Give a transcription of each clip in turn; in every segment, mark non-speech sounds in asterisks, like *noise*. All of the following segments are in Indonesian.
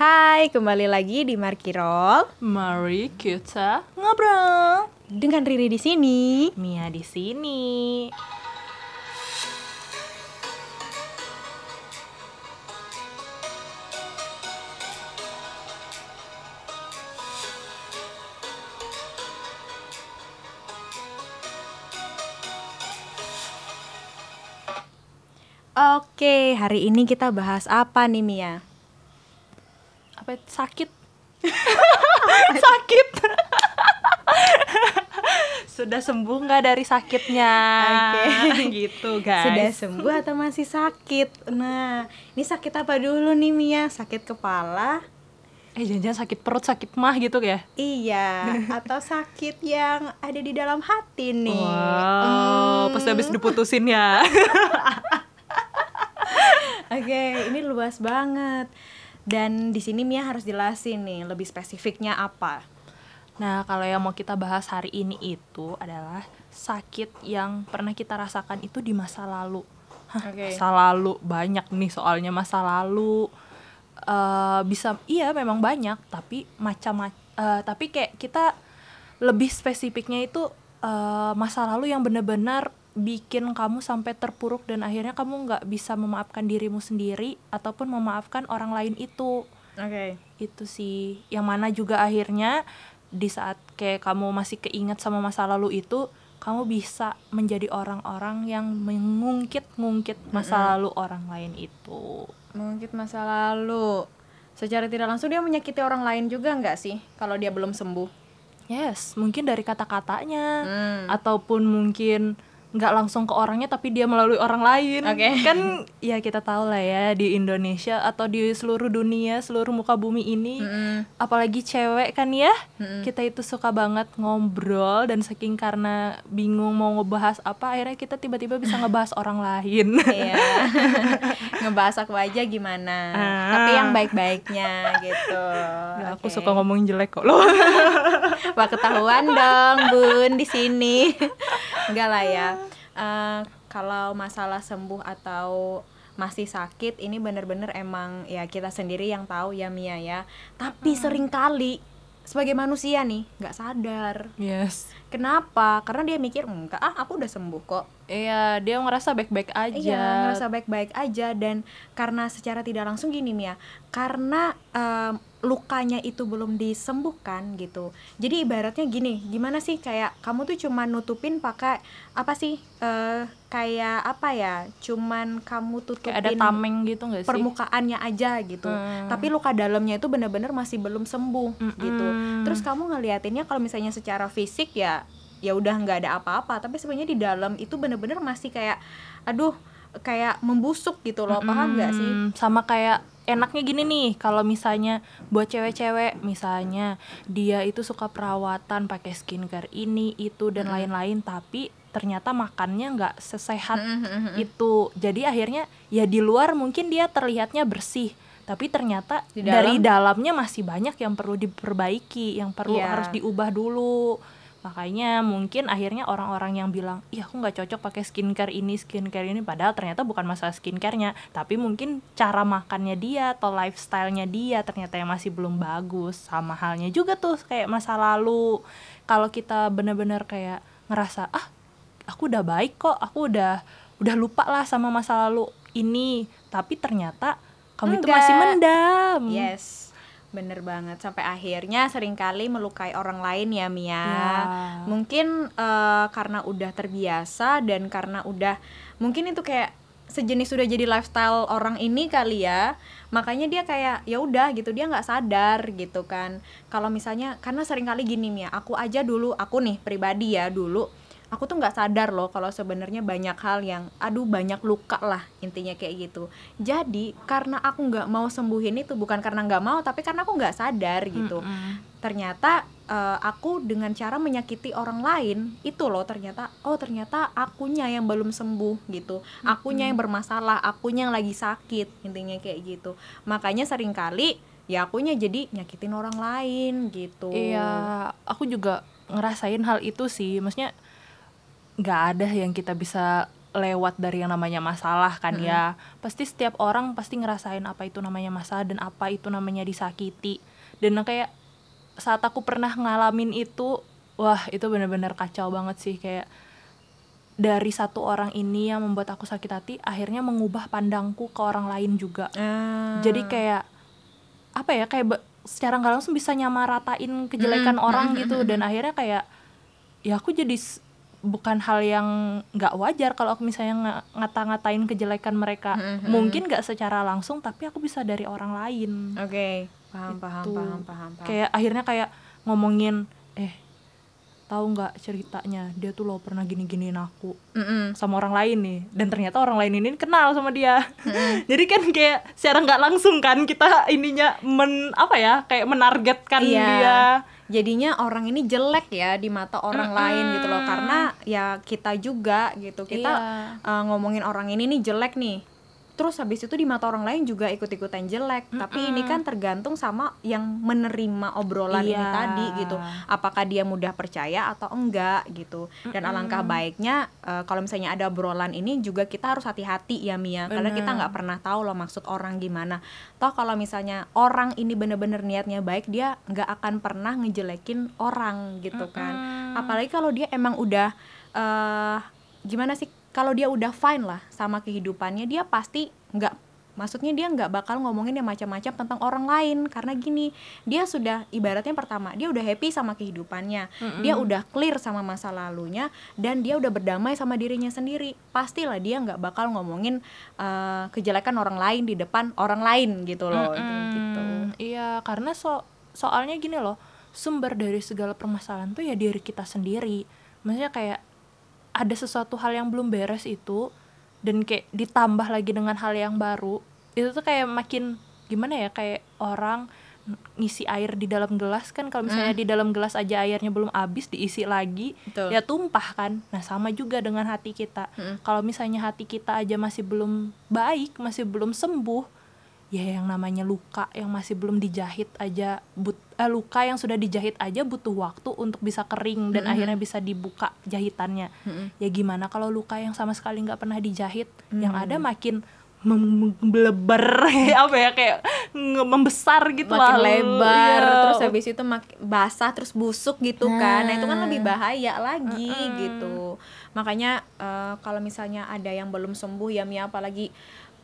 Hai, kembali lagi di Markirol Mari kita ngobrol. dengan Riri di sini. Mia di sini. Oke, hari ini kita bahas apa nih Mia? Apa sakit? *laughs* sakit. *laughs* Sudah sembuh nggak dari sakitnya? Oke. *laughs* gitu guys. Sudah sembuh atau masih sakit? Nah, ini sakit apa dulu nih Mia? Sakit kepala? Eh jangan-jangan sakit perut, sakit mah gitu ya? Iya, atau sakit yang ada di dalam hati nih? Wow, Hmm. pas habis diputusin ya. Oke, ini luas banget. Dan di sini Mia harus jelasin nih lebih spesifiknya apa. Nah, kalau yang mau kita bahas hari ini itu adalah sakit yang pernah kita rasakan itu di masa lalu. Hah, Oke. Masa lalu banyak nih soalnya masa lalu Eh, bisa iya memang banyak tapi macam eh, tapi kayak kita lebih spesifiknya itu eh, masa lalu yang benar-benar bikin kamu sampai terpuruk dan akhirnya kamu nggak bisa memaafkan dirimu sendiri ataupun memaafkan orang lain itu Oke. itu sih yang mana juga akhirnya di saat kayak kamu masih keinget sama masa lalu itu kamu bisa menjadi orang-orang yang mengungkit-ngungkit masa lalu orang lain itu Mengungkit masa lalu. Secara tidak langsung dia menyakiti orang lain juga nggak sih kalau dia belum sembuh? yes mungkin dari kata-katanya Hmm. ataupun mungkin nggak langsung ke orangnya tapi dia melalui orang lain Oke. *laughs* kan ya kita tahu lah ya di Indonesia atau di seluruh dunia seluruh muka bumi ini Mm-mm. apalagi cewek kan ya Mm-mm. kita itu suka banget ngobrol dan saking karena bingung mau ngebahas apa akhirnya kita tiba-tiba bisa *laughs* ngebahas orang lain Iya. *laughs* Ngebahas aku aja gimana. Ah. Tapi yang baik-baiknya gitu. Ya, aku suka ngomong jelek kok loh Wah ketahuan dong bun di sini. Enggak lah ya. Eh, kalau masalah sembuh atau masih sakit ini bener-bener emang ya kita sendiri yang tahu ya Mia ya. Tapi sering kali sebagai manusia nih nggak sadar. yes Kenapa? Karena dia mikir enggak ah aku udah sembuh kok. iya dia ngerasa baik-baik aja Iya, ngerasa baik-baik aja dan karena secara tidak langsung gini Mia, karena em, lukanya itu belum disembuhkan gitu. Jadi ibaratnya gini, gimana sih kayak kamu tuh cuma nutupin pakai apa sih? eh, kayak apa ya? Cuman kamu tutupin kayak ada tameng gitu nggak sih permukaannya aja gitu. Hmm. Tapi luka dalamnya itu benar-benar masih belum sembuh gitu. Mm-mm. Terus kamu ngeliatinnya kalau misalnya secara fisik ya ya udah nggak ada apa-apa, tapi sebenarnya di dalam itu benar-benar masih kayak aduh kayak membusuk gitu loh. Paham nggak sih? Sama kayak enaknya gini nih kalau misalnya buat cewek-cewek misalnya dia itu suka perawatan pakai skincare ini itu dan lain-lain tapi ternyata makannya nggak sesehat itu jadi akhirnya ya di luar mungkin dia terlihatnya bersih tapi ternyata Di dari dalam? dalamnya masih banyak yang perlu diperbaiki yang perlu Iya. harus diubah dulu makanya mungkin akhirnya orang-orang yang bilang ih aku nggak cocok pakai skincare ini skincare ini padahal ternyata bukan masalah skincarenya tapi mungkin cara makannya dia atau lifestylenya dia ternyata yang masih belum bagus sama halnya juga tuh kayak masa lalu kalau kita bener-bener kayak ngerasa ah aku udah baik kok aku udah udah lupa lah sama masa lalu ini tapi ternyata kamu itu masih Enggak. mendam Yes. Bener banget sampai akhirnya sering kali melukai orang lain ya Mia. Ya. Mungkin eh, karena udah terbiasa dan karena udah mungkin itu kayak sejenis sudah jadi lifestyle orang ini kali ya. Makanya dia kayak ya udah gitu dia nggak sadar gitu kan. Kalau misalnya karena sering kali gini Mia, aku aja dulu aku nih pribadi ya dulu aku tuh nggak sadar loh kalau sebenarnya banyak hal yang aduh banyak luka lah intinya kayak gitu. Jadi karena aku nggak mau sembuhin itu bukan karena nggak mau tapi karena aku nggak sadar gitu. Mm-mm. ternyata eh, aku dengan cara menyakiti orang lain itu loh ternyata oh ternyata akunya yang belum sembuh gitu. Akunya yang bermasalah akunya yang lagi sakit intinya kayak gitu. Makanya sering kali ya akunya jadi nyakitin orang lain gitu. Iya, aku juga ngerasain hal itu sih. Maksudnya nggak ada yang kita bisa lewat dari yang namanya masalah kan ya. Pasti setiap orang pasti ngerasain apa itu namanya masalah dan apa itu namanya disakiti. Dan kayak saat aku pernah ngalamin itu wah itu bener-bener kacau banget sih. Kayak dari satu orang ini yang membuat aku sakit hati akhirnya mengubah pandangku ke orang lain juga. Ah. jadi kayak apa ya kayak be- secara nggak langsung bisa nyamaratain kejelekan Mm, orang gitu. Dan akhirnya kayak ya aku jadi bukan hal yang nggak wajar kalau aku misalnya nga- ngata-ngatain kejelekan mereka Mm, mm, mm. mungkin nggak secara langsung tapi aku bisa dari orang lain Oke, paham, paham, Gitu. paham, paham, paham. kayak akhirnya kayak ngomongin eh tahu nggak ceritanya? Dia tuh lo pernah gini-giniin aku Mm-mm. sama orang lain nih. Dan ternyata orang lain ini kenal sama dia. *laughs* Jadi kan kayak secara nggak langsung kan kita ininya men apa ya kayak menargetkan Iya. dia. Jadinya orang ini jelek ya di mata orang lain gitu loh. Karena ya kita juga gitu. Kita Iya. uh, ngomongin orang ini nih jelek nih terus habis itu di mata orang lain juga ikut-ikutan jelek. Tapi ini kan tergantung sama yang menerima obrolan ini Iya. tadi gitu. Apakah dia mudah percaya atau enggak gitu. Dan alangkah baiknya uh, kalau misalnya ada obrolan ini juga kita harus hati-hati ya Mia. Karena kita nggak pernah tahu loh maksud orang gimana. Toh kalau misalnya orang ini bener-bener niatnya baik dia nggak akan pernah ngejelekin orang gitu kan. Apalagi kalau dia emang udah eh gimana sih kalau dia udah fine lah sama kehidupannya dia pasti nggak maksudnya dia nggak bakal ngomongin yang macam-macam tentang orang lain. Karena gini dia sudah ibaratnya pertama dia udah happy sama kehidupannya. Dia udah clear sama masa lalunya dan dia udah berdamai sama dirinya sendiri. Pastilah dia nggak bakal ngomongin eh, kejelekan orang lain di depan orang lain gitu loh. Gitu. Hmm, iya karena so soalnya gini loh sumber dari segala permasalahan tuh ya diri kita sendiri. Maksudnya kayak ada sesuatu hal yang belum beres itu dan kayak ditambah lagi dengan hal yang baru itu tuh kayak makin gimana ya kayak orang ngisi air di dalam gelas kan kalau misalnya di dalam gelas aja airnya belum habis diisi lagi Betul. ya tumpah kan. Nah sama juga dengan hati kita. Kalau misalnya hati kita aja masih belum baik masih belum sembuh ya yang namanya luka yang masih belum dijahit aja but eh, luka yang sudah dijahit aja butuh waktu untuk bisa kering dan akhirnya bisa dibuka jahitannya. Ya gimana kalau luka yang sama sekali nggak pernah dijahit? Yang ada makin membleber *laughs* apa ya kayak nge- membesar gitu makin lah. lebar Iya. terus habis itu mak- basah terus busuk gitu kan. Nah itu kan lebih bahaya lagi gitu. Makanya eh, kalau misalnya ada yang belum sembuh ya Mia apalagi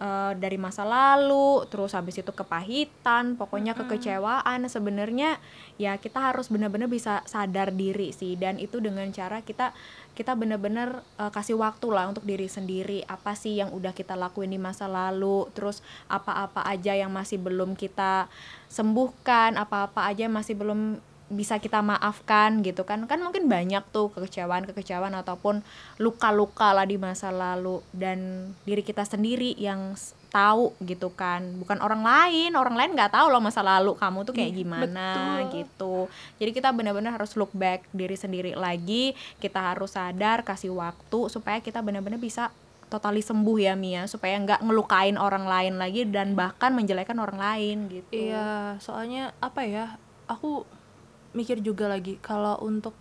eh, dari masa lalu terus habis itu kepahitan pokoknya kekecewaan. Sebenarnya ya kita harus benar-benar bisa sadar diri sih. Dan itu dengan cara kita kita benar-benar eh, kasih waktu lah untuk diri sendiri. Apa sih yang udah kita lakuin di masa lalu? Terus apa-apa aja yang masih belum kita sembuhkan? Apa-apa aja yang masih belum bisa kita maafkan gitu kan. Kan mungkin banyak tuh kekecewaan kekecewaan ataupun luka-luka lah di masa lalu dan diri kita sendiri yang tahu gitu kan. Bukan orang lain orang lain nggak tahu loh masa lalu kamu tuh kayak gimana gitu. Jadi kita benar-benar harus look back diri sendiri lagi. Kita harus sadar kasih waktu supaya kita benar-benar bisa totali sembuh ya Mia. Supaya nggak ngelukain orang lain lagi dan bahkan menjelekkan orang lain gitu. Iya, soalnya apa ya? Aku mikir juga lagi kalau untuk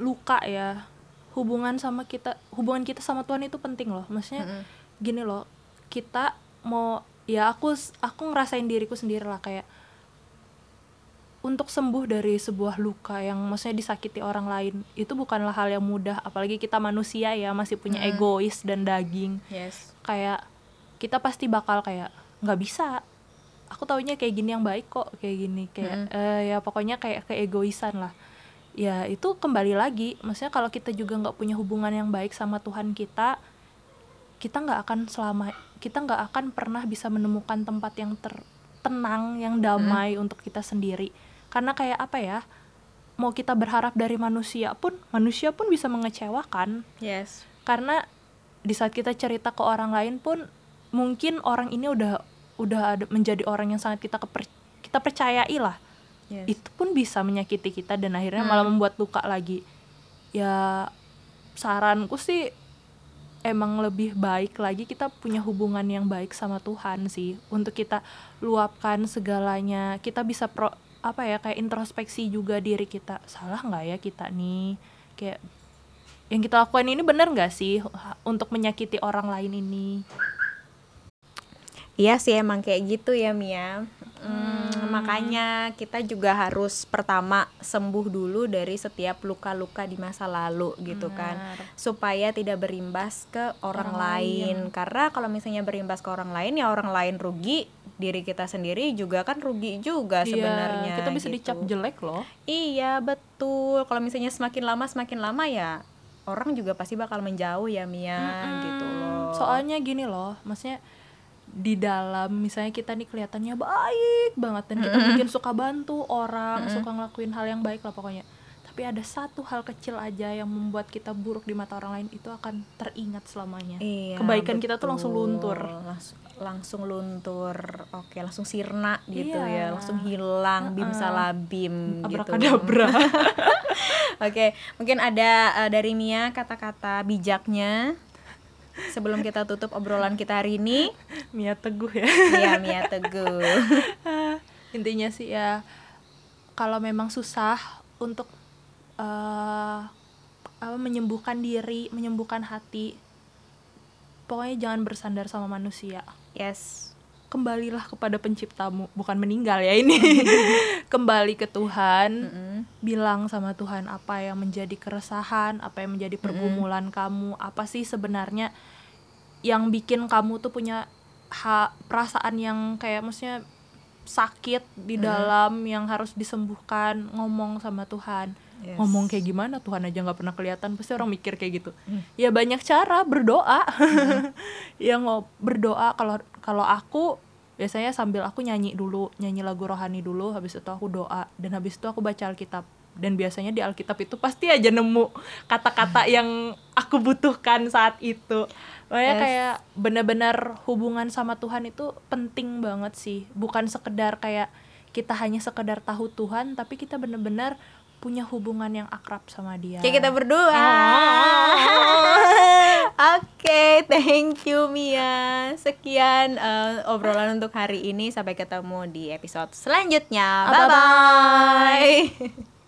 luka ya, hubungan sama kita, hubungan kita sama Tuhan itu penting loh. Maksudnya Mm-mm. gini loh, kita mau ya aku aku ngerasain diriku sendiri lah kayak untuk sembuh dari sebuah luka yang maksudnya disakiti orang lain itu bukanlah hal yang mudah. Apalagi kita manusia ya masih punya egois dan daging. Yes. Kayak kita pasti bakal kayak nggak bisa aku taunya kayak gini yang baik kok kayak gini kayak eh, ya pokoknya kayak keegoisan lah. Ya itu kembali lagi maksudnya kalau kita juga nggak punya hubungan yang baik sama Tuhan kita kita nggak akan selama kita nggak akan pernah bisa menemukan tempat yang ter- tenang yang damai untuk kita sendiri. Karena kayak apa ya mau kita berharap dari manusia pun manusia pun bisa mengecewakan. Yes. Karena di saat kita cerita ke orang lain pun mungkin orang ini udah udah ada menjadi orang yang sangat kita keper, kita percayai lah. Yes. Itu pun bisa menyakiti kita dan akhirnya malah membuat luka lagi. Ya saranku sih emang lebih baik lagi kita punya hubungan yang baik sama Tuhan sih. Untuk kita luapkan segalanya kita bisa pro apa ya kayak introspeksi juga diri kita. Salah nggak ya kita nih? Kayak yang kita lakukan ini benar nggak sih untuk menyakiti orang lain ini Iya sih emang kayak gitu ya Mia. Hmm, makanya kita juga harus pertama sembuh dulu dari setiap luka-luka di masa lalu gitu kan. Benar. Supaya tidak berimbas ke orang, Orang lain. Karena kalau misalnya berimbas ke orang lain ya orang lain rugi, diri kita sendiri juga kan rugi juga sebenarnya. Iya, kita bisa gitu. dicap jelek loh Iya, betul. Kalau misalnya semakin lama semakin lama ya orang juga pasti bakal menjauh ya Mia gitu loh. soalnya gini loh maksudnya di dalam misalnya kita nih kelihatannya baik banget dan kita mungkin suka bantu orang suka ngelakuin hal yang baik lah pokoknya. Tapi ada satu hal kecil aja yang membuat kita buruk di mata orang lain itu akan teringat selamanya. Iya, kebaikan kita tuh langsung betul. luntur. Langs- langsung luntur. Oke langsung sirna gitu Iya. ya. Langsung hilang bim salabim gitu. Abrakadabra. *laughs* Oke mungkin ada eh, dari Mia kata-kata bijaknya sebelum kita tutup obrolan kita hari ini. Mia teguh ya. Ya Mia teguh. *laughs* Intinya sih ya kalau memang susah untuk eh, apa menyembuhkan diri menyembuhkan hati pokoknya jangan bersandar sama manusia. Yes. Kembalilah kepada penciptamu. Bukan meninggal ya ini. *laughs* Kembali ke Tuhan Mm-mm. bilang sama Tuhan apa yang menjadi keresahan apa yang menjadi pergumulan kamu? Apa sih sebenarnya yang bikin kamu tuh punya ha- perasaan yang kayak maksudnya sakit di dalam yang harus disembuhkan? Ngomong sama Tuhan. Yes. ngomong kayak gimana? Tuhan aja nggak pernah kelihatan. Pasti orang mikir kayak gitu. Ya banyak cara berdoa. *laughs* Ya ngo berdoa. Kalau kalau aku biasanya sambil aku nyanyi dulu nyanyi lagu rohani dulu habis itu aku doa dan habis itu aku baca Alkitab. Dan biasanya di Alkitab itu pasti aja nemu kata-kata yang aku butuhkan saat itu. Makanya Yes. kayak benar-benar hubungan sama Tuhan itu penting banget sih. Bukan sekedar kayak kita hanya sekedar tahu Tuhan tapi kita benar-benar punya hubungan yang akrab sama dia Kayak kita berdua. *laughs* Oke, thank you Mia. Sekian eh, obrolan untuk hari ini. Sampai ketemu di episode selanjutnya. Bye bye.